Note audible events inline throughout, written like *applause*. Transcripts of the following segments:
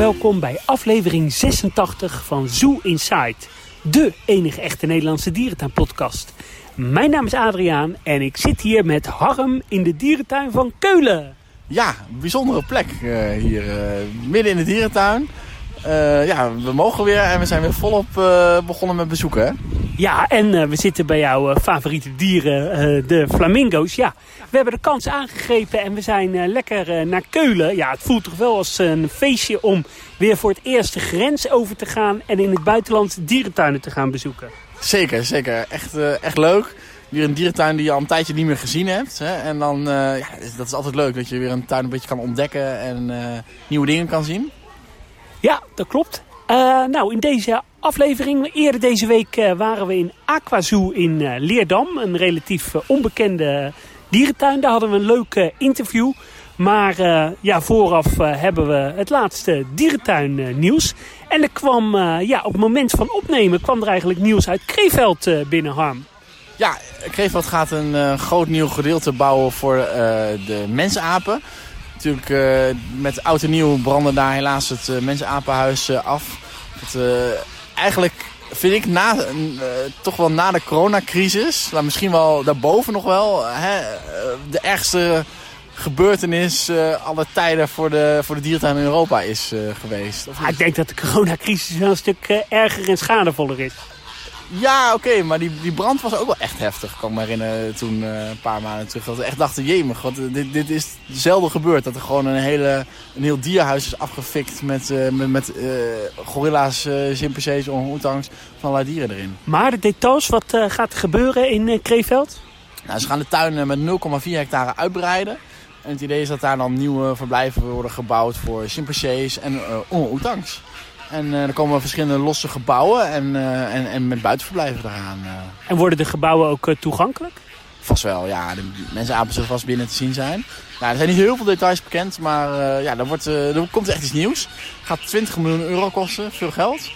welkom bij aflevering 86 van Zoo Inside. De enige echte Nederlandse dierentuinpodcast. Mijn naam is Adriaan en ik zit hier met Harm in de dierentuin van Keulen. Ja, bijzondere plek uh, hier uh, midden in de dierentuin. Uh, ja, we mogen weer en we zijn weer volop begonnen met bezoeken. Hè? Ja, en we zitten bij jouw favoriete dieren, de flamingo's. Ja, we hebben de kans aangegrepen en we zijn lekker naar Keulen. Ja, het voelt toch wel als een feestje om weer voor het eerst de grens over te gaan en in het buitenland dierentuinen te gaan bezoeken. Zeker, zeker. Echt, echt leuk weer een dierentuin die je al een tijdje niet meer gezien hebt. Hè? En dan, uh, ja, dat is altijd leuk dat je weer een tuin een beetje kan ontdekken en uh, nieuwe dingen kan zien. Ja, dat klopt. Uh, nou, in deze aflevering, eerder deze week waren we in Aquazoo in Leerdam. Een relatief onbekende dierentuin. Daar hadden we een leuk interview. Maar ja, vooraf hebben we het laatste dierentuin nieuws. En er kwam, ja, op het moment van opnemen kwam er eigenlijk nieuws uit Kreeveld binnen, Harm. Ja, Kreeveld gaat een groot nieuw gedeelte bouwen voor de mensapen. Natuurlijk uh, met oud en nieuw brandde daar helaas het mensapenhuis af. Het, eigenlijk vind ik na, toch wel na de coronacrisis, nou, misschien wel daarboven nog wel, hè, de ergste gebeurtenis uh, alle tijden voor de, voor de dierentuin in Europa is uh, geweest. Ah, ik denk dat de coronacrisis wel een stuk uh, erger en schadevoller is. Ja, oké, maar die, die brand was ook wel echt heftig. Ik kan me herinneren toen uh, een paar maanden terug dat we echt dachten, jee, god, dit, dit is zelden gebeurd. Dat er gewoon een, hele, een heel dierhuis is afgefikt met, uh, met, met uh, gorilla's, chimpansees, orang-oetangs, van allerlei dieren erin. Maar de details, wat gaat er gebeuren in Kreeveld? Nou, ze gaan de tuin met 0,4 hectare uitbreiden. En het idee is dat daar dan nieuwe verblijven worden gebouwd voor chimpansees en orang-oetangs. En uh, er komen verschillende losse gebouwen en, uh, en, en met buitenverblijven eraan. Uh. En worden de gebouwen ook toegankelijk? Vast wel, ja. De mensapen zullen vast binnen te zien zijn. Nou, er zijn niet heel veel details bekend, maar ja, er, wordt, er komt echt iets nieuws. Het gaat 20 miljoen euro kosten, veel geld.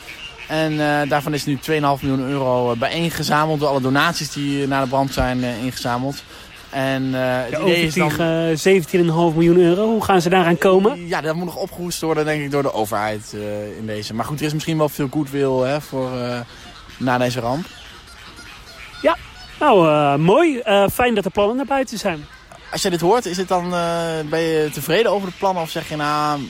En daarvan is nu 2,5 miljoen euro bijeengezameld door alle donaties die na de brand zijn ingezameld. En uh, het idee is dan... 17,5 miljoen euro. Hoe gaan ze daaraan komen? Ja, dat moet nog opgehoest worden denk ik door de overheid uh, in deze. Maar goed, er is misschien wel veel goodwill hè, voor, na deze ramp. Ja, nou mooi. fijn dat de plannen naar buiten zijn. Als je dit hoort, is het dan, ben je tevreden over de plannen of zeg je nou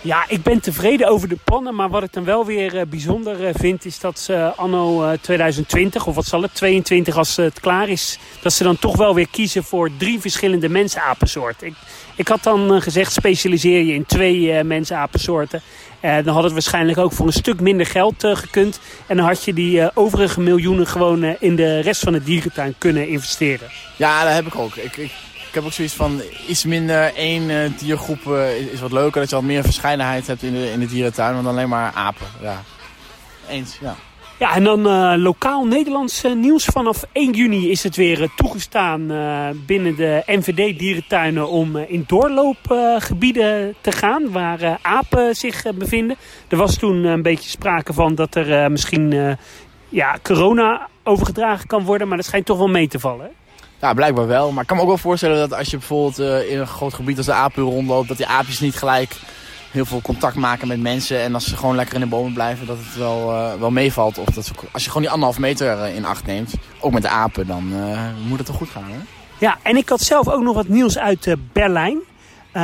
ja, ik ben tevreden over de plannen. Maar wat ik dan wel weer uh, bijzonder uh, vind... is dat ze anno uh, 2020, of wat zal het, 22 als het klaar is... dat ze dan toch wel weer kiezen voor drie verschillende mensapensoorten. Ik, ik had dan gezegd, specialiseer je in twee mensapensoorten. dan had het waarschijnlijk ook voor een stuk minder geld gekund. En dan had je die overige miljoenen gewoon in de rest van de dierentuin kunnen investeren. Ja, dat heb ik ook. Ik ik heb ook zoiets van iets minder één uh, diergroep uh, is, wat leuker. Dat je wat meer verscheidenheid hebt in de, in de dierentuin dan alleen maar apen. Ja. Eens, ja. Ja, en dan uh, lokaal Nederlands nieuws. Vanaf 1 juni is het weer toegestaan binnen de NVD dierentuinen om in doorloopgebieden te gaan waar apen zich bevinden. Er was toen een beetje sprake van dat er misschien ja, corona overgedragen kan worden, maar dat schijnt toch wel mee te vallen. Ja, blijkbaar wel. Maar ik kan me ook wel voorstellen dat als je bijvoorbeeld uh, in een groot gebied als de apen rondloopt, dat die aapjes niet gelijk heel veel contact maken met mensen. En als ze gewoon lekker in de bomen blijven, dat het wel, uh, wel meevalt. Of dat als je gewoon die anderhalf meter uh, in acht neemt, ook met de apen, dan moet het toch goed gaan. Hè? Ja, en ik had zelf ook nog wat nieuws uit Berlijn. Uh,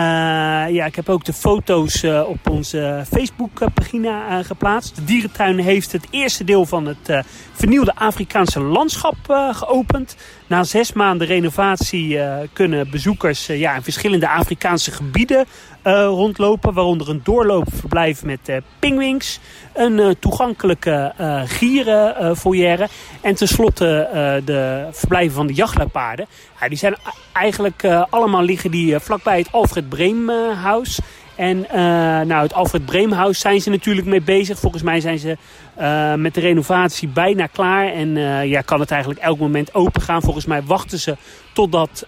ja, ik heb ook de foto's uh, op onze Facebookpagina uh, geplaatst. De dierentuin heeft het eerste deel van het vernieuwde Afrikaanse landschap geopend. Na zes maanden renovatie kunnen bezoekers ja, in verschillende Afrikaanse gebieden rondlopen. Waaronder een doorloopverblijf met pingwings, een toegankelijke gierenfoyer en tenslotte de verblijven van de jachtluipaarden. Ja, die zijn eigenlijk allemaal liggen die vlakbij het Alfred Breemhuis. En uh, nou, het Alfred Breemhuis zijn ze natuurlijk mee bezig. Volgens mij zijn ze uh, met de renovatie bijna klaar. En uh, ja, kan het eigenlijk elk moment open gaan. Volgens mij wachten ze totdat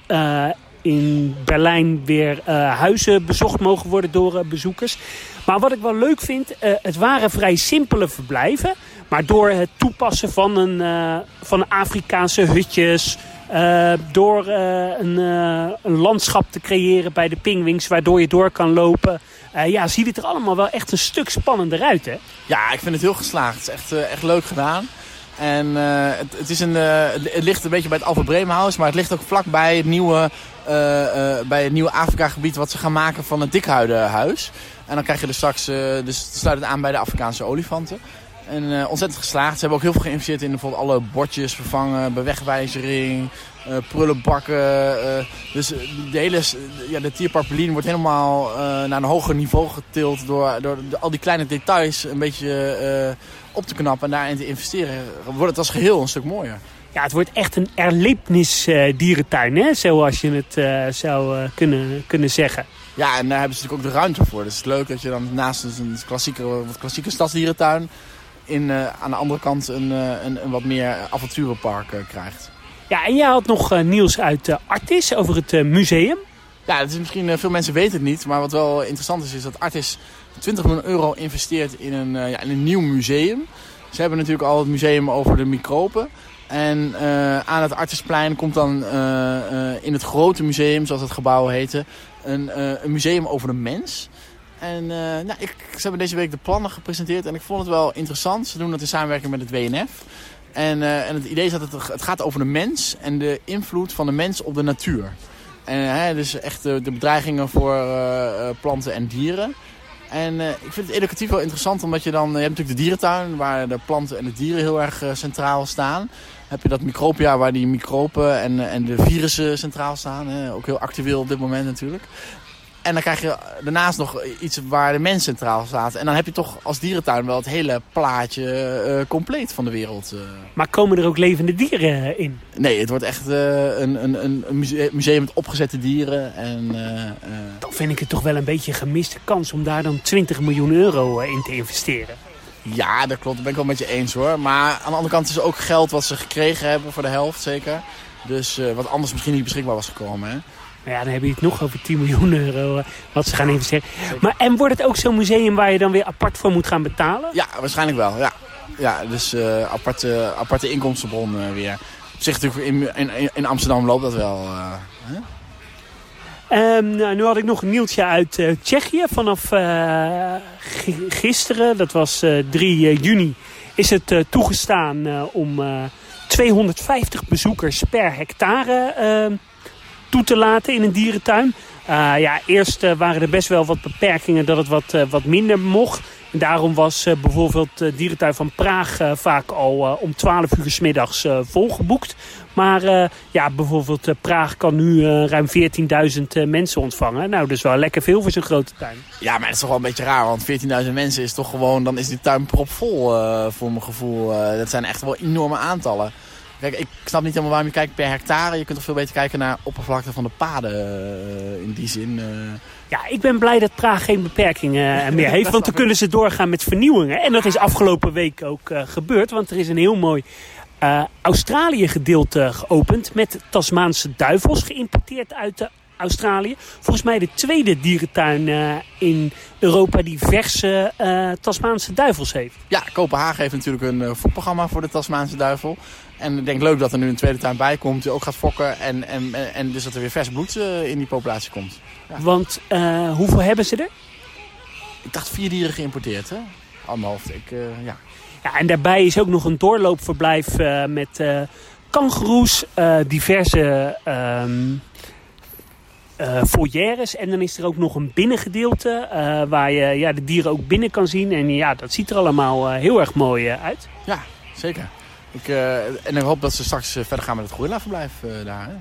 in Berlijn weer huizen bezocht mogen worden door bezoekers. Maar wat ik wel leuk vind, het waren vrij simpele verblijven. Maar door het toepassen van een, van Afrikaanse hutjes... Door een, een, landschap te creëren bij de pingwings, waardoor je door kan lopen. ja, ziet het er allemaal wel echt een stuk spannender uit, hè? Ja, ik vind het heel geslaagd. Het is echt, echt leuk gedaan. En het, het, is een, het ligt een beetje bij het Alfa Bremenhaus, maar het ligt ook vlakbij het nieuwe, bij het nieuwe Afrika-gebied wat ze gaan maken van het Dikhuidenhuis. En dan krijg je er straks, dus sluit het aan bij de Afrikaanse olifanten. En ontzettend geslaagd. Ze hebben ook heel veel geïnvesteerd in bijvoorbeeld alle bordjes vervangen, bewegwijzering, prullenbakken. Dus de hele ja, de Tierpark wordt helemaal naar een hoger niveau getild door, door al die kleine details een beetje op te knappen en daarin te investeren. Wordt het als geheel een stuk mooier. Ja, het wordt echt een erlebnisdierentuin, hè? zoals je het zou kunnen, kunnen zeggen. Ja, en daar hebben ze natuurlijk ook de ruimte voor. Dus het is leuk dat je dan naast een klassieke, wat klassieke stadsdierentuin in, uh, aan de andere kant een, een, een, wat meer avonturenpark krijgt. Ja, en jij had nog nieuws uit Artis over het museum. Ja, dat is misschien, veel mensen weten het niet. Maar wat wel interessant is, is dat Artis 20 miljoen euro investeert in een, ja, in een nieuw museum. Ze hebben natuurlijk al het museum over de microben. En aan het Artisplein komt dan in het grote museum, zoals het gebouw heette, een, een museum over de mens. En nou, ik, ze hebben deze week de plannen gepresenteerd en ik vond het wel interessant. Ze doen dat in samenwerking met het WNF. En, en het idee is dat het, het gaat over de mens en de invloed van de mens op de natuur. En hè, dus echt de, bedreigingen voor uh, planten en dieren. En ik vind het educatief wel interessant, omdat je dan... Je hebt natuurlijk de dierentuin, waar de planten en de dieren heel erg centraal staan. Heb je dat micropia, waar die microben en, en de virussen centraal staan. Hè? Ook heel actueel op dit moment natuurlijk. En dan krijg je daarnaast nog iets waar de mens centraal staat. En dan heb je toch als dierentuin wel het hele plaatje uh, compleet van de wereld. Uh. Maar komen er ook levende dieren in? Nee, het wordt echt uh, een, een, een museum met opgezette dieren. En, dan vind ik het toch wel een beetje een gemiste kans om daar dan 20 miljoen euro in te investeren. Ja, dat klopt. Dat ben ik wel met je eens hoor. Maar aan de andere kant is het ook geld wat ze gekregen hebben voor de helft zeker. Dus wat anders misschien niet beschikbaar was gekomen. Hè? Ja, dan heb je het nog over 10 miljoen euro eh, wat ze gaan investeren. Maar, en wordt het ook zo'n museum waar je dan weer apart voor moet gaan betalen? Ja, waarschijnlijk wel. Ja, ja dus uh, aparte, aparte inkomstenbron uh, weer. Op zich natuurlijk in, in, in Amsterdam loopt dat wel. Uh, um, nou, nu had ik nog een nieuwtje uit uh, Tsjechië. Vanaf uh, gisteren, dat was 3 juni, is het toegestaan om 250 bezoekers per hectare ehm, toe te laten in een dierentuin. Uh, ja, eerst uh, waren er best wel wat beperkingen dat het wat, uh, wat minder mocht. En daarom was bijvoorbeeld de dierentuin van Praag vaak al om 12 uur s middags volgeboekt. Maar ja, bijvoorbeeld Praag kan nu ruim 14.000 mensen ontvangen. Nou, dus wel lekker veel voor zo'n grote tuin. Ja, maar het is toch wel een beetje raar, want 14.000 mensen is toch gewoon... dan is die tuin propvol voor mijn gevoel. dat zijn echt wel enorme aantallen. Kijk, ik snap niet helemaal waarom je kijkt per hectare. Je kunt toch veel beter kijken naar oppervlakte van de paden uh, in die zin. Uh... Ja, ik ben blij dat Praag geen beperkingen meer heeft. Want dan kunnen ze doorgaan met vernieuwingen. En dat is afgelopen week ook gebeurd. Want er is een heel mooi Australië gedeelte geopend. Met Tasmaanse duivels geïmporteerd uit de Australië. Volgens mij de tweede dierentuin uh, in Europa die verse uh, Tasmaanse duivels heeft. Ja, Kopenhagen heeft natuurlijk een uh, fokprogramma voor de Tasmaanse duivel. En ik denk leuk dat er nu een tweede tuin bij komt die ook gaat fokken. En, en, en dus dat er weer vers bloed in die populatie komt. Ja. Want hoeveel hebben ze er? Ik dacht vier dieren geïmporteerd, hè? Anderhalf, ik, ja. Ja, en daarbij is ook nog een doorloopverblijf met kangoeroes, diverse... Ehm, uh, foyeres. En dan is er ook nog een binnengedeelte uh, waar je ja, de dieren ook binnen kan zien. En ja, dat ziet er allemaal uh, heel erg mooi uit. Ja, zeker. Ik, en ik hoop dat ze straks verder gaan met het gorillaverblijf daar. Hè.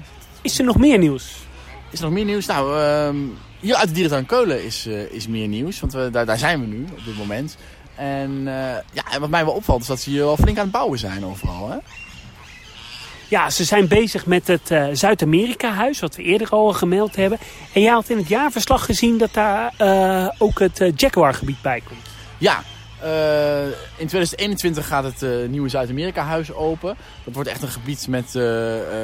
Is er nog meer nieuws? Is er nog meer nieuws? Nou, um, hier uit de dierentuin Keulen is, is meer nieuws. Want we, daar, daar zijn we nu op dit moment. En, ja, wat mij wel opvalt is dat ze hier wel flink aan het bouwen zijn overal. Hè? Ja, ze zijn bezig met het uh, Zuid-Amerika-huis, wat we eerder al gemeld hebben. En jij had in het jaarverslag gezien dat daar uh, ook het uh, Jaguar-gebied bij komt. Ja, in 2021 gaat het nieuwe Zuid-Amerika-huis open. Dat wordt echt een gebied met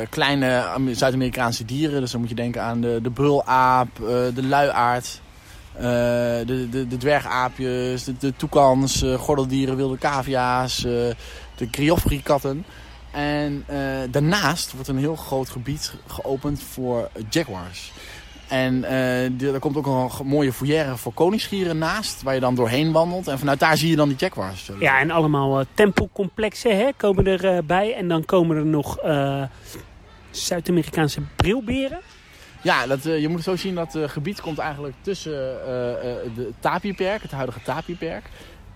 kleine Zuid-Amerikaanse dieren. Dus dan moet je denken aan de, de brulaap, de luiaard, de, de, de dwergaapjes, de, de toekans, gordeldieren, wilde cavia's, de kriofri-katten. En uh, daarnaast wordt een heel groot gebied geopend voor jaguars. En er komt ook een mooie foyer voor koningsgieren naast, waar je dan doorheen wandelt. En vanuit daar zie je dan die jaguars. Ja, en allemaal tempelcomplexen hè, komen erbij. en dan komen er nog Zuid-Amerikaanse brilberen. Ja, dat, je moet het zo zien dat het gebied komt eigenlijk tussen de Tapieperk, het huidige Tapieperk.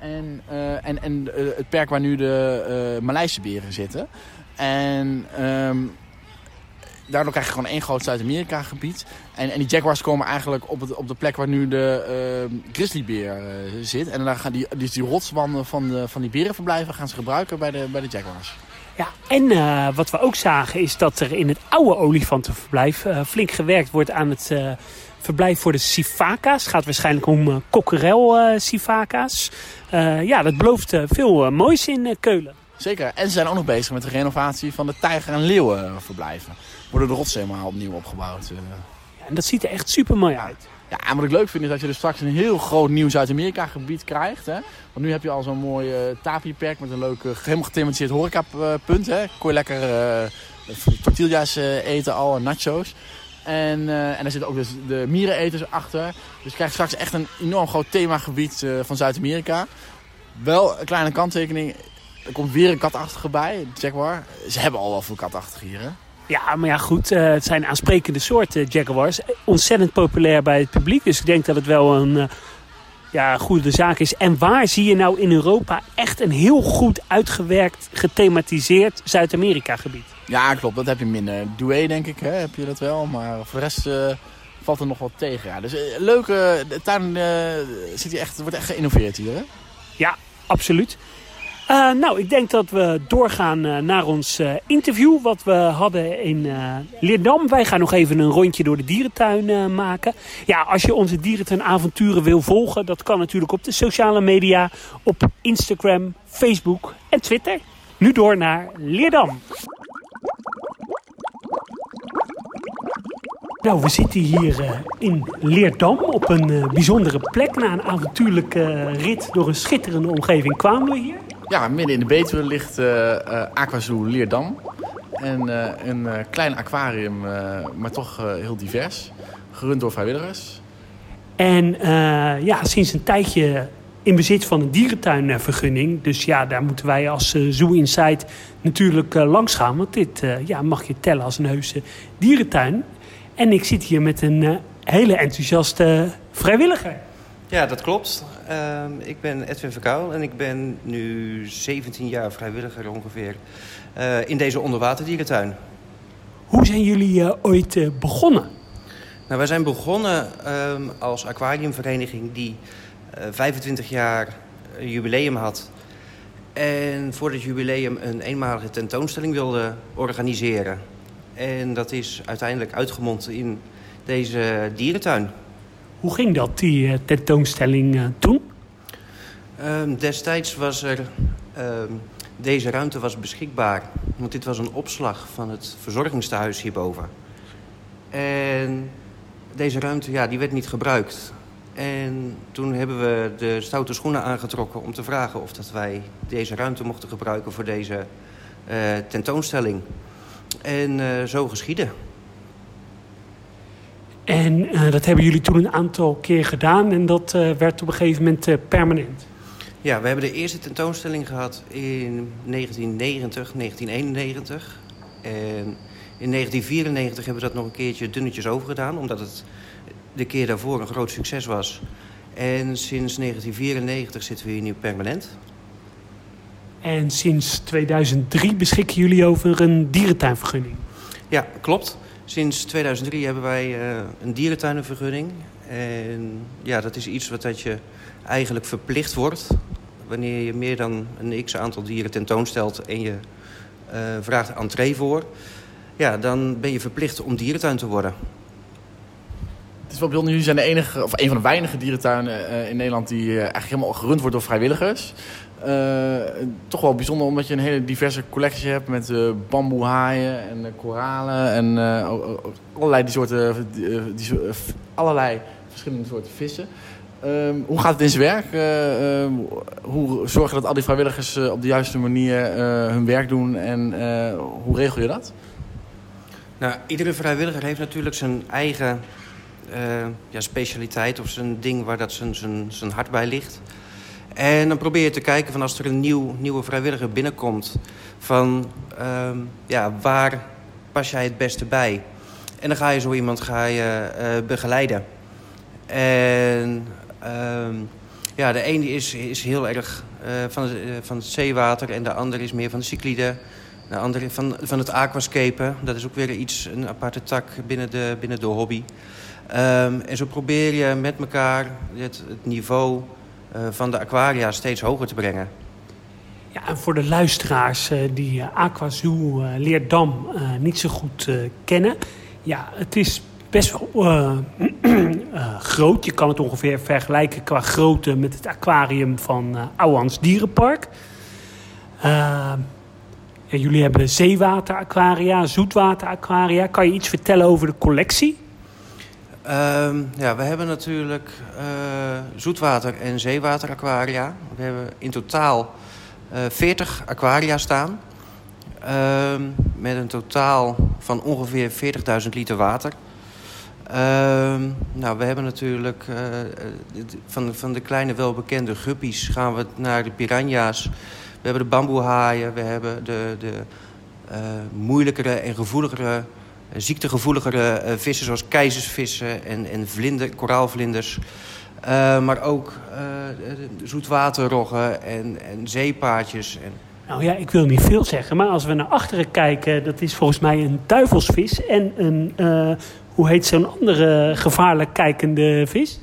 En, en, en het perk waar nu de Maleise beren zitten. En um, daardoor krijg je gewoon één groot Zuid-Amerika gebied. En, en die jaguars komen eigenlijk op, het, op de plek waar nu de uh, grizzlybeer uh, zit. En dan gaan die, dus die rotswanden van, de, van die berenverblijven gaan ze gebruiken bij de, bij de jaguars. Ja, en uh, wat we ook zagen is dat er in het oude olifantenverblijf flink gewerkt wordt aan het verblijf voor de sifaka's. Het gaat waarschijnlijk om kokkerel sifaka's. ja, dat belooft veel moois in Keulen. Zeker. En ze zijn ook nog bezig met de renovatie van de tijger- en leeuwenverblijven. Worden de rotsen helemaal opnieuw opgebouwd. Eh. Ja, en dat ziet er echt super mooi uit. Ja, wat ik leuk vind is dat je dus straks een heel groot nieuw Zuid-Amerika gebied krijgt. Hè? Want nu heb je al zo'n mooi uh, met een leuk, uh, helemaal gethematiseerd horecapunt. Hè? Kon je lekker uh, tortillas eten al, en nachos. En, en daar zitten ook dus de miereneters achter. Dus je krijgt straks echt een enorm groot themagebied van Zuid-Amerika. Wel een kleine kanttekening. Er komt weer een katachtige bij, Jaguar. Ze hebben al wel veel katachtige hier, hè? Ja, maar ja, goed. Uh, het zijn aansprekende soorten Jaguars. Ontzettend populair bij het publiek. Dus ik denk dat het wel een uh, ja, goede zaak is. En waar zie je nou in Europa echt een heel goed uitgewerkt, gethematiseerd Zuid-Amerika gebied? Ja, klopt. Dat heb je minder. Douai, denk ik, hè, heb je dat wel. Maar voor de rest uh, valt er nog wat tegen. Ja. Dus leuke tuin zit hier echt, wordt echt geïnnoveerd hier, hè? Ja, absoluut. Uh, nou, ik denk dat we doorgaan uh, naar ons uh, interview wat we hadden in Leerdam. Wij gaan nog even een rondje door de dierentuin maken. Ja, als je onze dierentuinavonturen wil volgen, dat kan natuurlijk op de sociale media, op Instagram, Facebook en Twitter. Nu door naar Leerdam. Nou, we zitten hier in Leerdam op een bijzondere plek. Na een avontuurlijke rit door een schitterende omgeving kwamen we hier. Ja, midden in de Betuwe ligt uh, uh, Aquazoo Leerdam. En uh, een klein aquarium, maar toch heel divers. Gerund door vrijwilligers. En ja, sinds een tijdje in bezit van een dierentuinvergunning. Dus ja, daar moeten wij als Zoo Insight natuurlijk langs gaan. Want dit ja, mag je tellen als een heuse dierentuin. En ik zit hier met een hele enthousiaste vrijwilliger. Ja, dat klopt. Uh, ik ben Edwin Verkuil en ik ben nu 17 jaar vrijwilliger ongeveer uh, in deze onderwaterdierentuin. Hoe zijn jullie uh, ooit uh, begonnen? Nou, wij zijn begonnen um, als aquariumvereniging die 25 jaar jubileum had. En voor het jubileum een eenmalige tentoonstelling wilde organiseren. En dat is uiteindelijk uitgemond in deze dierentuin. Hoe ging dat, die uh, tentoonstelling uh, toen? Um, destijds was er... Um, deze ruimte was beschikbaar. Want dit was een opslag van het verzorgingstehuis hierboven. En deze ruimte ja, die werd niet gebruikt. En toen hebben we de stoute schoenen aangetrokken om te vragen of dat wij deze ruimte mochten gebruiken voor deze uh, tentoonstelling. En zo geschiedde. En uh, dat hebben jullie toen een aantal keer gedaan en dat uh, werd op een gegeven moment uh, permanent. Ja, we hebben de eerste tentoonstelling gehad in 1990, 1991. En in 1994 hebben we dat nog een keertje dunnetjes overgedaan... omdat het de keer daarvoor een groot succes was. En sinds 1994 zitten we hier nu permanent. En sinds 2003 beschikken jullie over een dierentuinvergunning? Ja, klopt. Sinds 2003 hebben wij uh, een dierentuinenvergunning. En ja, dat is iets wat dat je eigenlijk verplicht wordt. Wanneer je meer dan een x-aantal dieren tentoonstelt en je uh, vraagt entree voor... ja, dan ben je verplicht om dierentuin te worden. Het is wel bijzonder, jullie zijn de enige, of een van de weinige dierentuinen uh, in Nederland... die eigenlijk helemaal gerund wordt door vrijwilligers. Uh, toch wel bijzonder omdat je een hele diverse collectie hebt met uh, bamboehaaien en uh, koralen en allerlei die, die, allerlei verschillende soorten vissen. Ehm, hoe gaat het in zijn werk? Ehm, hoe zorg je dat al die vrijwilligers op de juiste manier hun werk doen en hoe regel je dat? Nou, iedere vrijwilliger heeft natuurlijk zijn eigen ja, specialiteit of zijn ding waar dat zijn, zijn, zijn hart bij ligt. En dan probeer je te kijken van als er een nieuw, nieuwe vrijwilliger binnenkomt... van ehm, ja, waar pas jij het beste bij? En dan ga je zo iemand ga je, uh, begeleiden. En ehm, ja, de ene is, is heel erg uh, van, het, uh, van het zeewater... en de andere is meer van de cyclide. De andere van, van het aquascapen. Dat is ook weer iets, een aparte tak binnen de, binnen de hobby. Um, en zo probeer je met elkaar het, het niveau van de aquaria steeds hoger te brengen. Ja, en voor de luisteraars uh, die uh, Aquazoo Leerdam niet zo goed kennen... ja, het is best wel *clears throat* groot. Je kan het ongeveer vergelijken qua grootte met het aquarium van Ouwans Dierenpark. Jullie hebben zeewateraquaria, zoetwateraquaria. Kan je iets vertellen over de collectie? Um, ja, we hebben natuurlijk uh, zoetwater- en zeewateraquaria. We hebben in totaal uh, 40 aquaria staan. Uh, met een totaal van ongeveer 40.000 liter water. nou, we hebben natuurlijk uh, van, van de kleine welbekende guppies gaan we naar de piranha's. We hebben de bamboehaaien, we hebben de, de moeilijkere en gevoeligere ziektegevoeligere uh, vissen zoals keizersvissen en, en vlinder, koraalvlinders. Uh, maar ook uh, zoetwaterroggen en, en zeepaardjes. En... Nou ja, ik wil niet veel zeggen, maar als we naar achteren kijken... dat is volgens mij een duivelsvis en een, hoe heet zo'n andere gevaarlijk kijkende vis?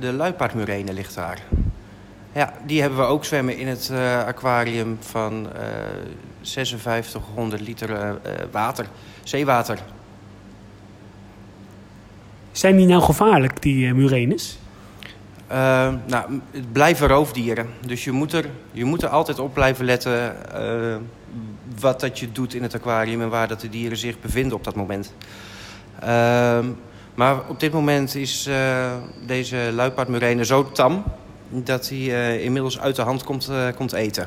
de luipaardmurene ligt daar. Ja, die hebben we ook zwemmen in het aquarium van 5600 liter water zeewater. Zijn die nou gevaarlijk, die uh, murenes? Uh, nou, het blijven roofdieren. Dus je moet er, je moet er altijd op blijven letten uh, wat dat je doet in het aquarium... en waar dat de dieren zich bevinden op dat moment. Uh, maar op dit moment is deze luipaardmurene zo tam... dat hij inmiddels uit de hand komt, komt eten.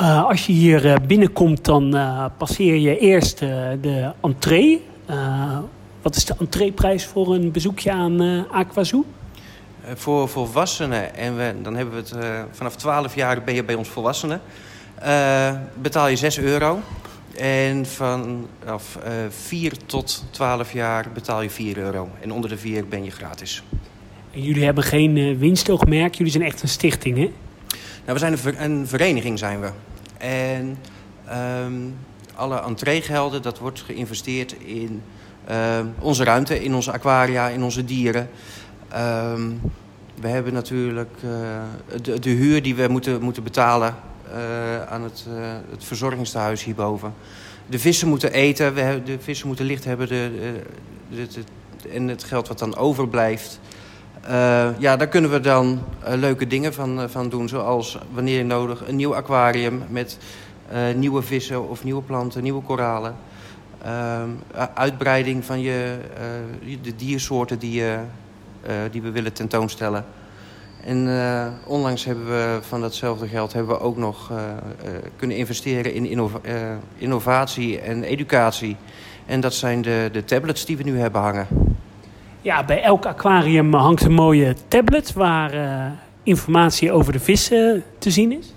Uh, als je hier binnenkomt, dan passeer je eerst de entree. Wat is de entreeprijs voor een bezoekje aan Aquazoo? voor volwassenen, en we, dan hebben we het vanaf 12 jaar ben je bij ons volwassenen, betaal je 6 euro. En vanaf 4 tot 12 jaar betaal je 4 euro. En onder de 4 ben je gratis. En jullie hebben geen winstoogmerk, jullie zijn echt een stichting, hè? Nou, we zijn een, ver een vereniging, zijn we. En um, alle entreegelden, dat wordt geïnvesteerd in uh, onze ruimte, in onze aquaria, in onze dieren. Um, we hebben natuurlijk uh, de, de, huur die we moeten, moeten betalen uh, aan het, het verzorgingstehuis hierboven. De vissen moeten eten, we de vissen moeten licht hebben de, en het geld wat dan overblijft... Ja, daar kunnen we dan leuke dingen van, van doen. Zoals wanneer nodig een nieuw aquarium met nieuwe vissen of nieuwe planten, nieuwe koralen. Uitbreiding van je, de diersoorten die, die we willen tentoonstellen. En onlangs hebben we van datzelfde geld hebben we ook nog kunnen investeren in innova innovatie en educatie. En dat zijn de, de tablets die we nu hebben hangen. Ja, bij elk aquarium hangt een mooie tablet waar informatie over de vissen te zien is.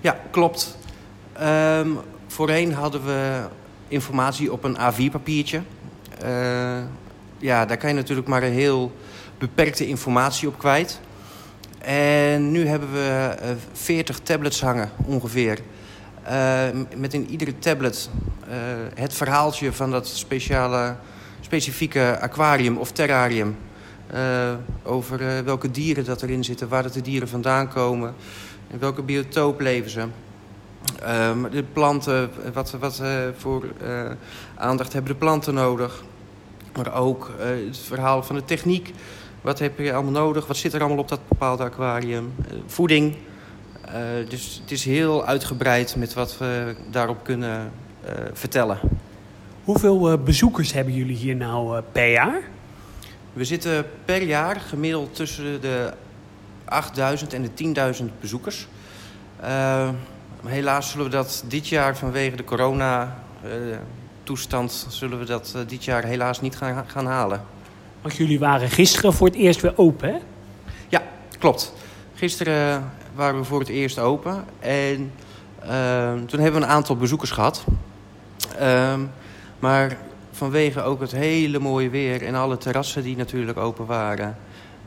Ja, klopt. Um, voorheen hadden we informatie op een A4-papiertje. Uh, ja, daar kan je natuurlijk maar een heel beperkte informatie op kwijt. En nu hebben we uh, 40 tablets hangen ongeveer. Uh, met in iedere tablet het verhaaltje van dat speciale specifieke aquarium of terrarium. Over welke dieren dat erin zitten, waar dat de dieren vandaan komen. In welke biotoop leven ze. Uh, de planten, wat, wat voor aandacht hebben de planten nodig. Maar ook het verhaal van de techniek. Wat heb je allemaal nodig? Wat zit er allemaal op dat bepaalde aquarium? voeding. dus het is heel uitgebreid met wat we daarop kunnen vertellen. Hoeveel bezoekers hebben jullie hier nou per jaar? We zitten per jaar gemiddeld tussen de 8000 en de 10.000 bezoekers. Uh, helaas zullen we dat dit jaar vanwege de corona toestand zullen we dat dit jaar helaas niet gaan, gaan halen. Want jullie waren gisteren voor het eerst weer open, hè? Ja, klopt. Gisteren waren we voor het eerst open. En ehm, toen hebben we een aantal bezoekers gehad. Ehm, maar vanwege ook het hele mooie weer en alle terrassen die natuurlijk open waren...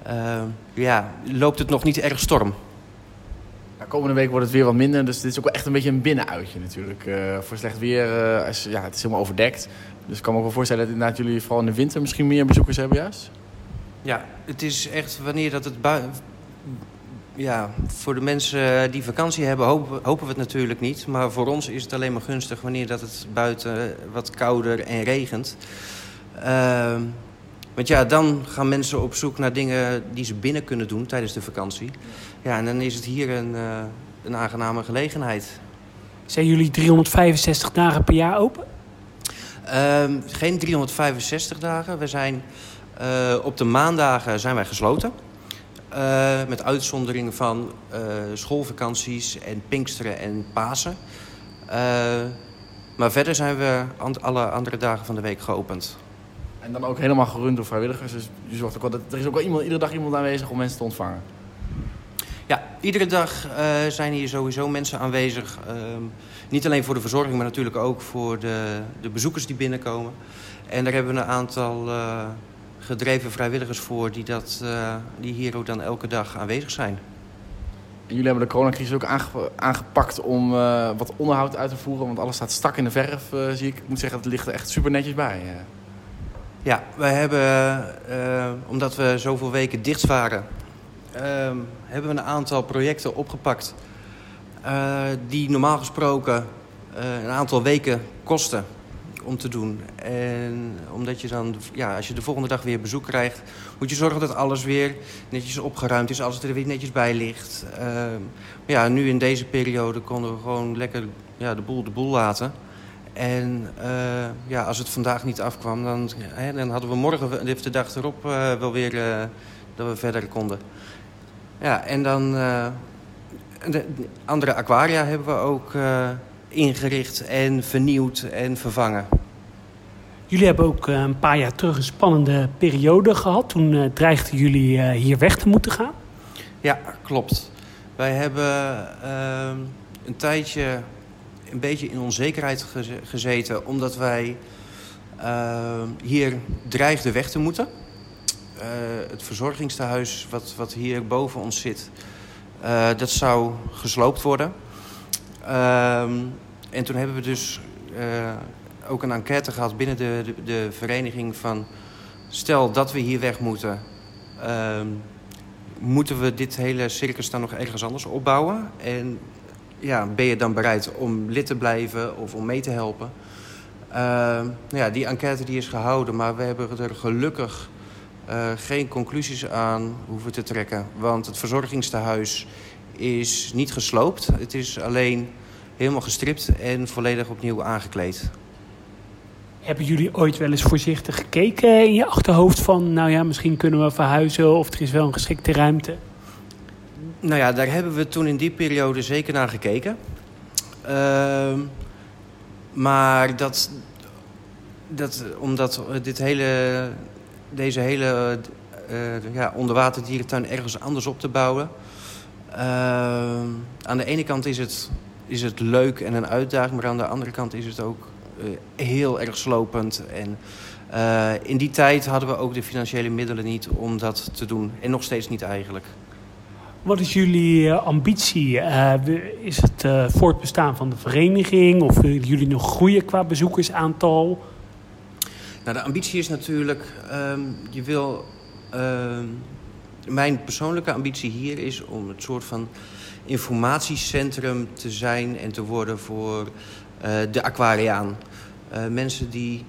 Ehm, ja, loopt het nog niet erg storm. Ja, komende week wordt het weer wat minder, dus dit is ook wel echt een beetje een binnenuitje natuurlijk. Uh, voor slecht weer, uh, ja, het is helemaal overdekt. Dus ik kan me ook wel voorstellen dat inderdaad jullie vooral in de winter misschien meer bezoekers hebben juist? Ja, het is echt wanneer dat het buiten... Ja, voor de mensen die vakantie hebben hopen, hopen we het natuurlijk niet. Maar voor ons is het alleen maar gunstig wanneer dat het buiten wat kouder en regent. Uh, want ja, dan gaan mensen op zoek naar dingen die ze binnen kunnen doen tijdens de vakantie. Ja, en dan is het hier een, uh, een aangename gelegenheid. Zijn jullie 365 dagen per jaar open? Uh, geen 365 dagen. We zijn, uh, op de maandagen zijn wij gesloten. Uh, met uitzondering van schoolvakanties en Pinksteren en Pasen. maar verder zijn we alle andere dagen van de week geopend. En dan ook helemaal gerund door vrijwilligers. Dus je zorgt ook wel dat er is ook wel iemand, iedere dag iemand aanwezig om mensen te ontvangen. Ja, iedere dag uh, zijn hier sowieso mensen aanwezig. Uh, niet alleen voor de verzorging, maar natuurlijk ook voor de, de bezoekers die binnenkomen. En daar hebben we een aantal uh, gedreven vrijwilligers voor die, dat, die hier ook dan elke dag aanwezig zijn. En jullie hebben de coronacrisis ook aangepakt om wat onderhoud uit te voeren. Want alles staat stak in de verf, zie ik. Ik moet zeggen, het ligt er echt super netjes bij. Ja, wij hebben, uh, omdat we zoveel weken dicht waren... Uh, hebben we een aantal projecten opgepakt... Uh, die normaal gesproken een aantal weken kosten om te doen. En omdat je dan, ja, als je de volgende dag weer bezoek krijgt... moet je zorgen dat alles weer netjes opgeruimd is, alles er weer netjes bij ligt. Ehm, ja, nu in deze periode konden we gewoon lekker ja, de boel de boel laten... En uh, ja, als het vandaag niet afkwam, dan, hè, dan hadden we morgen de dag erop uh, wel weer uh, dat we verder konden. Ja, en dan de andere aquaria hebben we ook ingericht en vernieuwd en vervangen. Jullie hebben ook een paar jaar terug een spannende periode gehad. Toen dreigden jullie hier weg te moeten gaan. Ja, klopt. Wij hebben een tijdje een beetje in onzekerheid gezeten... omdat wij uh, hier dreigden weg te moeten. Uh, het verzorgingstehuis wat, wat hier boven ons zit... Uh, dat zou gesloopt worden. En toen hebben we dus ook een enquête gehad binnen de, de, de, vereniging van... stel dat we hier weg moeten... Moeten we dit hele circus dan nog ergens anders opbouwen? En ja, ben je dan bereid om lid te blijven of om mee te helpen? Uh, nou ja, die enquête die is gehouden, maar we hebben er gelukkig uh, geen conclusies aan hoeven te trekken. Want het verzorgingstehuis is niet gesloopt. Het is alleen helemaal gestript en volledig opnieuw aangekleed. Hebben jullie ooit wel eens voorzichtig gekeken in je achterhoofd van... nou ja, misschien kunnen we verhuizen of er is wel een geschikte ruimte? Nou ja, daar hebben we toen in die periode zeker naar gekeken. Uh, maar dat, dat, omdat dit hele, deze hele uh, ja, onderwaterdierentuin ergens anders op te bouwen... Uh, aan de ene kant is het, is het leuk en een uitdaging... maar aan de andere kant is het ook uh, heel erg slopend. En in die tijd hadden we ook de financiële middelen niet om dat te doen. En nog steeds niet eigenlijk. Wat is jullie uh, ambitie? Uh, is het uh, voortbestaan van de vereniging? Of willen jullie nog groeien qua bezoekersaantal? Nou, de ambitie is natuurlijk... Um, je wil... Uh, mijn persoonlijke ambitie hier is om het soort van informatiecentrum te zijn... en te worden voor de aquariaan. mensen die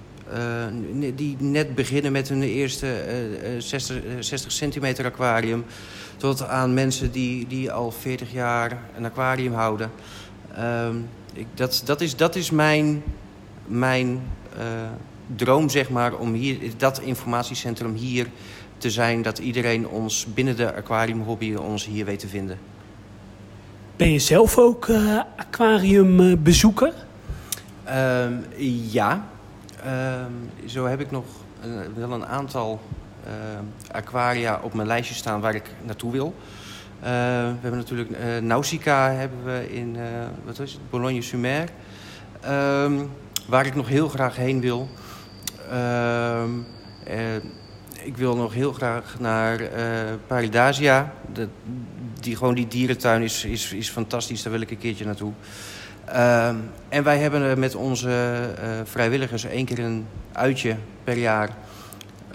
die net beginnen met hun eerste uh, 60, 60, centimeter aquarium... tot aan mensen die, die al 40 jaar een aquarium houden. Uh, ik, dat, dat, is, dat is mijn, mijn uh, droom, zeg maar, om hier, dat informatiecentrum hier te zijn... dat iedereen ons binnen de aquariumhobby ons hier weet te vinden. Ben je zelf ook uh, aquariumbezoeker? Ehm, ja, Ehm, zo heb ik nog wel een aantal aquaria op mijn lijstje staan waar ik naartoe wil. we hebben natuurlijk Nausicaa hebben we in wat is het? Boulogne-sur-Mer. Ehm, waar ik nog heel graag heen wil. Ehm, ik wil nog heel graag naar Paridasia. De, die, gewoon die dierentuin is, is, is fantastisch. Daar wil ik een keertje naartoe. Ehm, en wij hebben met onze vrijwilligers één keer een uitje per jaar.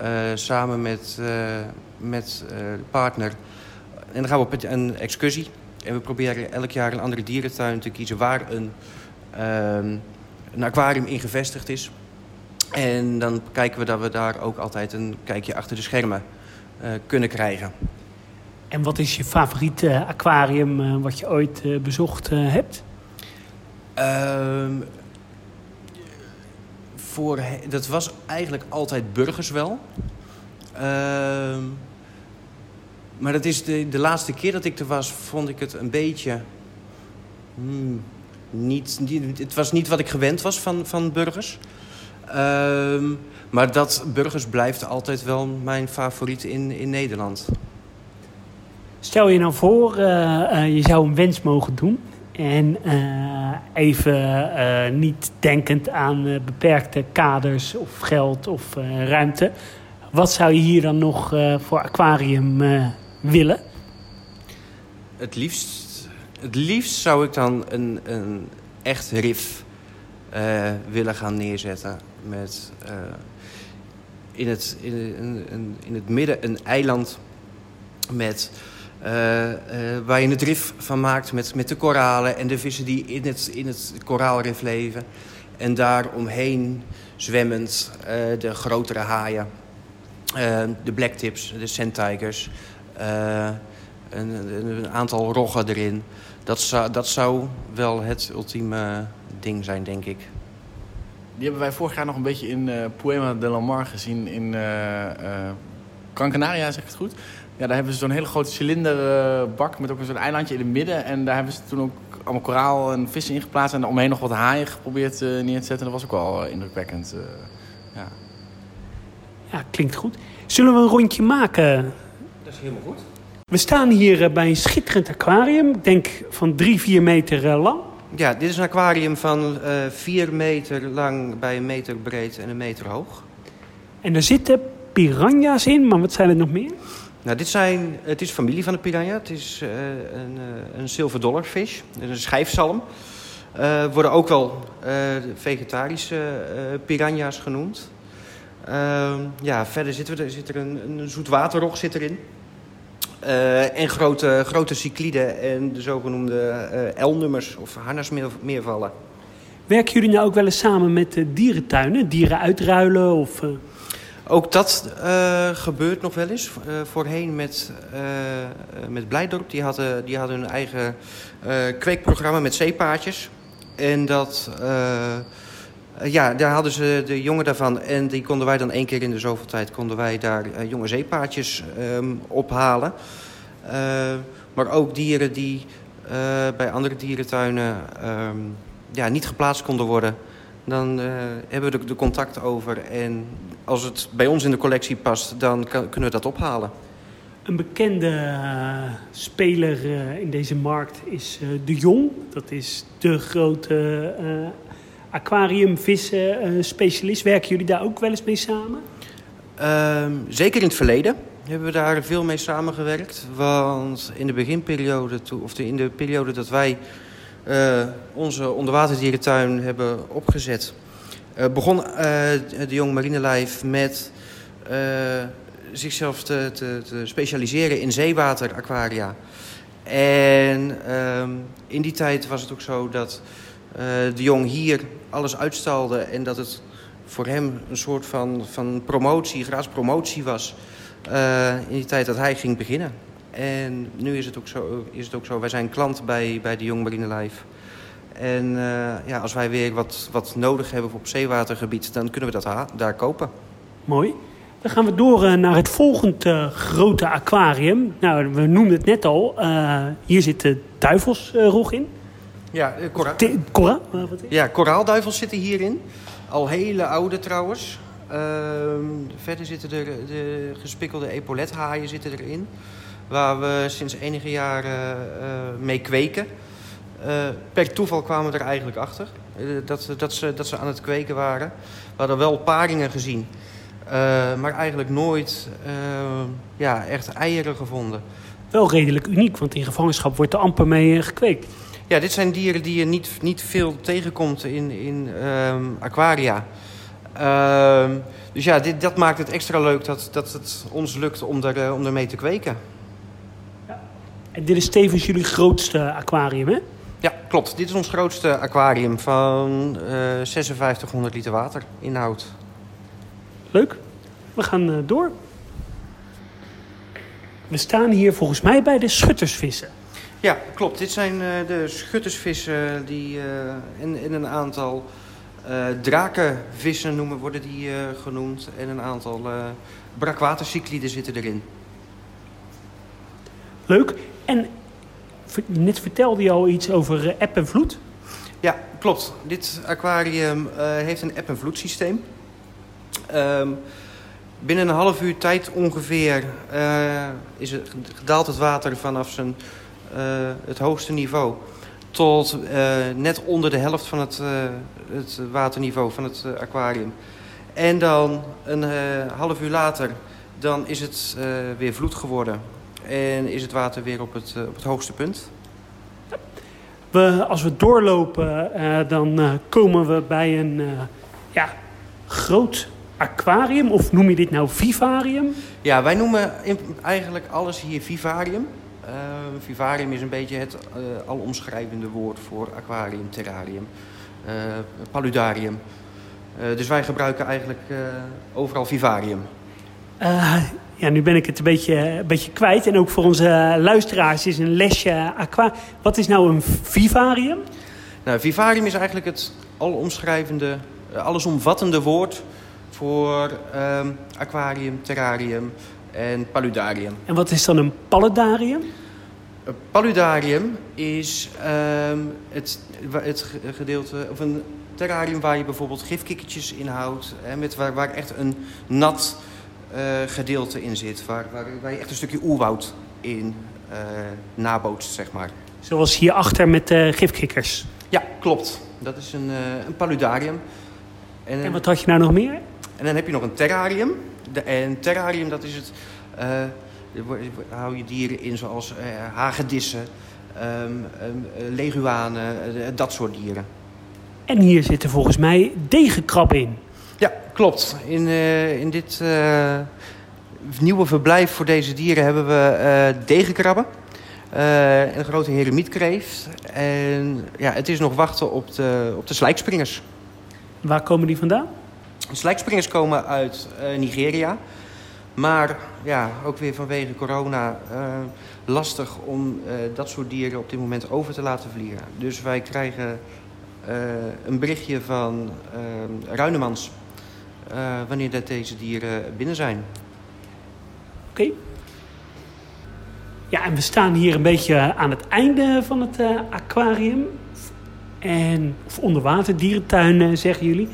Uh, samen met, met de partner. En dan gaan we op een excursie. En we proberen elk jaar een andere dierentuin te kiezen... waar een, um, een aquarium in gevestigd is. En dan kijken we dat we daar ook altijd een kijkje achter de schermen uh, kunnen krijgen. En wat is je favoriete aquarium uh, wat je ooit bezocht hebt? Voor, dat was eigenlijk altijd Burgerswel. Uh, maar dat is de, de laatste keer dat ik er was, vond ik het een beetje... Hmm, niet, het was niet wat ik gewend was van, van burgers. Ehm, maar dat burgers blijft altijd wel mijn favoriet in, in Nederland. Stel je nou voor, uh, uh, je zou een wens mogen doen. En uh, even niet denkend aan beperkte kaders of geld of ruimte. Wat zou je hier dan nog voor aquarium willen? Het liefst, het liefst zou ik dan een, een echt rif willen gaan neerzetten met in, het, in, in, het midden een eiland met, uh, uh, waar je een drif van maakt met, met de koralen en de vissen die in het, in het koraalrif leven. En daar omheen zwemmend de grotere haaien, de blacktips, de sandtigers, een, een, aantal roggen erin. Dat zou, dat zou wel het ultieme ding zijn, denk ik. Die hebben wij vorig jaar nog een beetje in Poema de la Mar gezien in Gran Canaria, zeg ik het goed. Ja, daar hebben ze zo'n hele grote cilinderbak met ook een soort eilandje in het midden. En daar hebben ze toen ook allemaal koraal en vissen in geplaatst. En omheen nog wat haaien geprobeerd neer te zetten. Dat was ook wel indrukwekkend. ja. ja, klinkt goed. Zullen we een rondje maken? Dat is helemaal goed. We staan hier bij een schitterend aquarium. Ik denk van drie, vier meter lang. Ja, dit is een aquarium van uh, vier meter lang bij een meter breed en een meter hoog. En er zitten piranha's in, maar wat zijn er nog meer? Nou, dit zijn, het is familie van de piranha. Het is een, uh, een silver dollarfish, een schijfzalm. worden ook wel vegetarische piranha's genoemd. Ehm, ja, verder zit er, zit er een, een zoetwaterrog zit erin. En grote, grote cycliden en de zogenoemde L-nummers of harnasmeervallen. Werken jullie nou ook wel eens samen met dierentuinen, dieren uitruilen? Of, Ook dat gebeurt nog wel eens. voorheen met, met Blijdorp, die hadden, die hadden hun eigen kweekprogramma met zeepaardjes. En dat... ja, daar hadden ze de jongen daarvan. En die konden wij dan één keer in de zoveel tijd... konden wij daar jonge zeepaardjes um, ophalen. Uh, maar ook dieren die bij andere dierentuinen um, ja, niet geplaatst konden worden. Dan hebben we de, de, contact over. En als het bij ons in de collectie past, dan kan, kunnen we dat ophalen. Een bekende speler in deze markt is De Jong. Dat is de grote aquariumvissen specialist. Werken jullie daar ook wel eens mee samen? Uh, zeker in het verleden hebben we daar veel mee samengewerkt. Want in de beginperiode, of in de periode dat wij onze onderwaterdierentuin hebben opgezet... Uh, begon de Jong Marinelife met zichzelf te, te, te, specialiseren in zeewateraquaria. En ehm, in die tijd was het ook zo dat de Jong hier alles uitstalde en dat het voor hem een soort van, van promotie, gratis promotie was... In die tijd dat hij ging beginnen. En nu is het ook zo, is het ook zo wij zijn klant bij, bij de Jong Marine Life. En uh, ja, als wij weer wat, wat nodig hebben op zeewatergebied... dan kunnen we dat daar kopen. Mooi. Dan gaan we door uh, naar het volgende grote aquarium. Nou, we noemden het net al. hier zit de duivelsrog in. Ja, uh, Cora Te- Cora? Uh, wat is? ja, koraalduivels zitten hierin. Al hele oude trouwens. Ehm, verder zitten er de gespikkelde epolethaaien zitten erin. Waar we sinds enige jaren eh, mee kweken. Eh, per toeval kwamen we er eigenlijk achter. eh, dat, dat, ze, dat ze aan het kweken waren. We hadden wel paringen gezien. maar eigenlijk nooit ja, echt eieren gevonden. Wel redelijk uniek, want in gevangenschap wordt er amper mee gekweekt. Ja, dit zijn dieren die je niet, niet veel tegenkomt in, in ehm, aquaria. Ehm, dus ja, dit, dat maakt het extra leuk dat, dat het ons lukt om, er, om ermee te kweken. En dit is tevens jullie grootste aquarium, hè? Ja, klopt. Dit is ons grootste aquarium van eh 5600 liter water inhoud. Leuk. We gaan eh, door. We staan hier volgens mij bij de schuttersvissen. Ja, klopt. Dit zijn eh, de schuttersvissen die, en, en een aantal drakenvissen noemen, worden die genoemd. En een aantal brakwatercycliden zitten erin. Leuk. En net vertelde je al iets over eh, eb en vloed. Ja, klopt. Dit aquarium eh, heeft een eb- en vloedsysteem. Ehm, binnen een half uur tijd ongeveer eh, is het, gedaalt het water vanaf zijn, het hoogste niveau tot net onder de helft van het, het waterniveau van het aquarium. En dan een half uur later dan is het weer vloed geworden. En is het water weer op het, eh, op het hoogste punt. We, als we doorlopen, eh, dan eh, komen we bij een ja, groot aquarium. Of noem je dit nou vivarium? Ja, wij noemen eigenlijk alles hier vivarium. Eh, vivarium is een beetje het alomschrijvende woord voor aquarium, terrarium, paludarium. Dus wij gebruiken eigenlijk overal vivarium. Ja, nu ben ik het een beetje, een beetje kwijt. En ook voor onze luisteraars is een lesje aqua. Wat is nou een vivarium? Nou, vivarium is eigenlijk het alomschrijvende, eh, allesomvattende woord voor ehm, aquarium, terrarium en paludarium. En wat is dan een paludarium? Een paludarium is ehm, het, het ge- gedeelte, of een terrarium waar je bijvoorbeeld gifkikkertjes in houdt. Hè, met waar, waar echt een nat gedeelte in zit. Waar, waar, je echt een stukje oerwoud in eh, nabootst, zeg maar. Zoals hierachter met de gifkikkers. Ja, klopt. Dat is een, eh, een paludarium. En, En wat had je nou nog meer? en dan heb je nog een terrarium. De, en terrarium, dat is het... eh, daar hou je dieren in zoals eh, hagedissen, ehm, ehm, eh, leguanen, eh, dat soort dieren. En hier zitten volgens mij degenkrabben in. Klopt. In, eh, in dit eh, nieuwe verblijf voor deze dieren hebben we eh degenkrabben. een grote heremietkreeft. En ja, het is nog wachten op de, op de slijkspringers. Waar komen die vandaan? De slijkspringers komen uit Nigeria. Maar ja, ook weer vanwege corona lastig om dat soort dieren op dit moment over te laten vliegen. Dus wij krijgen een berichtje van Ruinemans eh, wanneer dat deze dieren binnen zijn. Oké. Ja, en we staan hier een beetje aan het einde van het eh, aquarium. En, of onderwaterdierentuin, eh, zeggen jullie.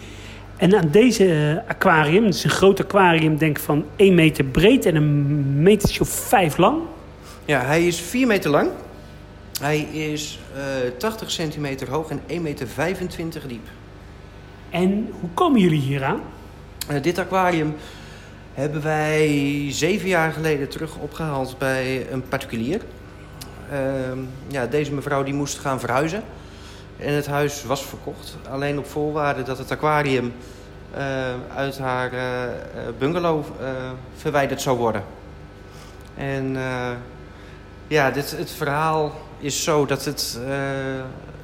En aan deze aquarium, het is een groot aquarium, denk ik van 1 meter breed en een metertje of 5 lang. Ja, hij is 4 meter lang. Hij is eh 80 centimeter hoog en 1,25 meter diep. En hoe komen jullie hier aan? Eh, dit aquarium hebben wij zeven jaar geleden terug opgehaald bij een particulier. Ehm, ja, deze mevrouw die moest gaan verhuizen. En het huis was verkocht. Alleen op voorwaarde dat het aquarium eh, uit haar eh, bungalow verwijderd zou worden. En ja, dit, het verhaal is zo dat het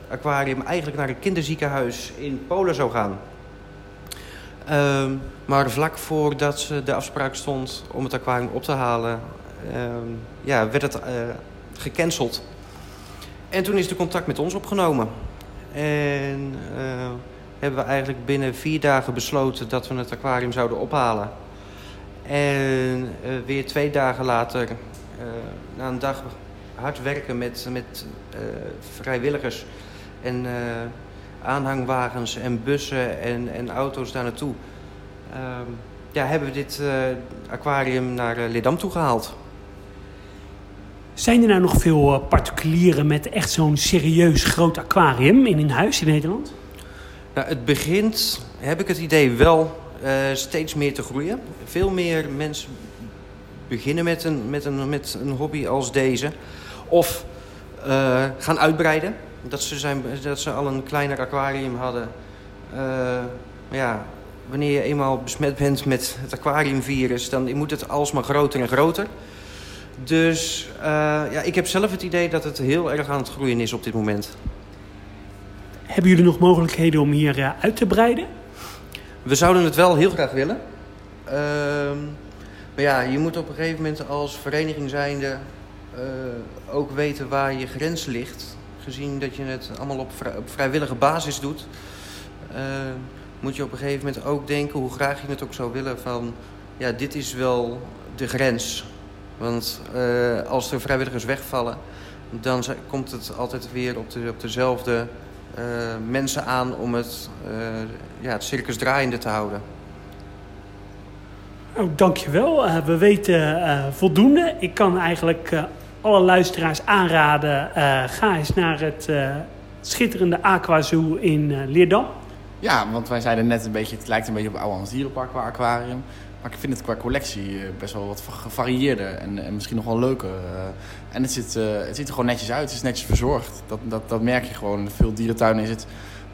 aquarium eigenlijk naar een kinderziekenhuis in Polen zou gaan. Ehm, maar vlak voordat ze de afspraak stond om het aquarium op te halen, ehm, ja, werd het eh, gecanceld. En toen is de contact met ons opgenomen. En eh, hebben we eigenlijk binnen vier dagen besloten dat we het aquarium zouden ophalen. En eh, weer twee dagen later, na een dag hard werken met, met vrijwilligers, en aanhangwagens en bussen en, en auto's daar naartoe. Ehm, ja, hebben we dit aquarium naar Lidam toe gehaald. Zijn er nou nog veel particulieren met echt zo'n serieus groot aquarium in hun huis in Nederland? Nou, het begint, heb ik het idee, wel uh, steeds meer te groeien. Veel meer mensen beginnen met een, met een, met een hobby als deze. Of uh, gaan uitbreiden. Dat ze, zijn, dat ze al een kleiner aquarium hadden. Maar ja, wanneer je eenmaal besmet bent met het aquariumvirus... dan moet het alsmaar groter en groter. Dus ja, ik heb zelf het idee dat het heel erg aan het groeien is op dit moment. Hebben jullie nog mogelijkheden om hier uit te breiden? We zouden het wel heel graag willen. Ehm, maar ja, je moet op een gegeven moment als vereniging zijnde ook weten waar je grens ligt. Gezien dat je het allemaal op, vrijwillige basis doet, uh, moet je op een gegeven moment ook denken hoe graag je het ook zou willen van ja, dit is wel de grens. Want uh, als er vrijwilligers wegvallen, dan komt het altijd weer op, de, op dezelfde uh, mensen aan om het, uh, ja, het circus draaiende te houden. Oh, dankjewel. Uh, we weten voldoende. Ik kan eigenlijk alle luisteraars aanraden... ga eens naar het schitterende Aquazoo in Leerdam. Ja, want wij zeiden net een beetje... het lijkt een beetje op Oude Dierenpark qua aquarium. Maar ik vind het qua collectie best wel wat gevarieerder en, en misschien nog wel leuker. En het, zit, uh, het ziet er gewoon netjes uit. Het is netjes verzorgd. Dat, dat, dat merk je gewoon. Veel dierentuinen is het,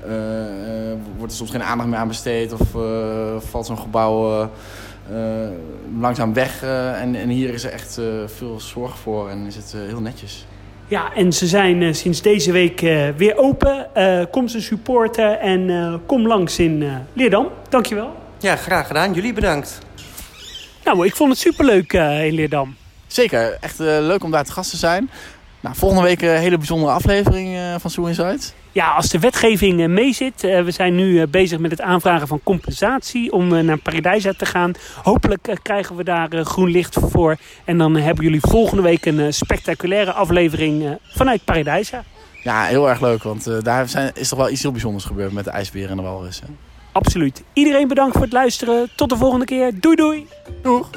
uh, uh, wordt er soms geen aandacht meer aan besteed. Of valt zo'n gebouw langzaam weg. en, en hier is er echt veel zorg voor. En is het heel netjes. Ja, en ze zijn sinds deze week weer open. kom ze supporten en kom langs in Leerdam. Dankjewel. Ja, graag gedaan. Jullie bedankt. Nou, ik vond het superleuk in Leerdam. Zeker, echt uh, leuk om daar te gast te zijn. Nou, volgende week een hele bijzondere aflevering uh, van Soe Insight. Ja, als de wetgeving uh, meezit. we zijn nu bezig met het aanvragen van compensatie om naar Paradijsa te gaan. Hopelijk krijgen we daar groen licht voor. En dan hebben jullie volgende week een spectaculaire aflevering vanuit Paradijsa. Ja, heel erg leuk, want daar zijn, is toch wel iets heel bijzonders gebeurd met de ijsberen en de walrussen. Absoluut. Iedereen bedankt voor het luisteren. Tot de volgende keer. Doei doei. Doeg.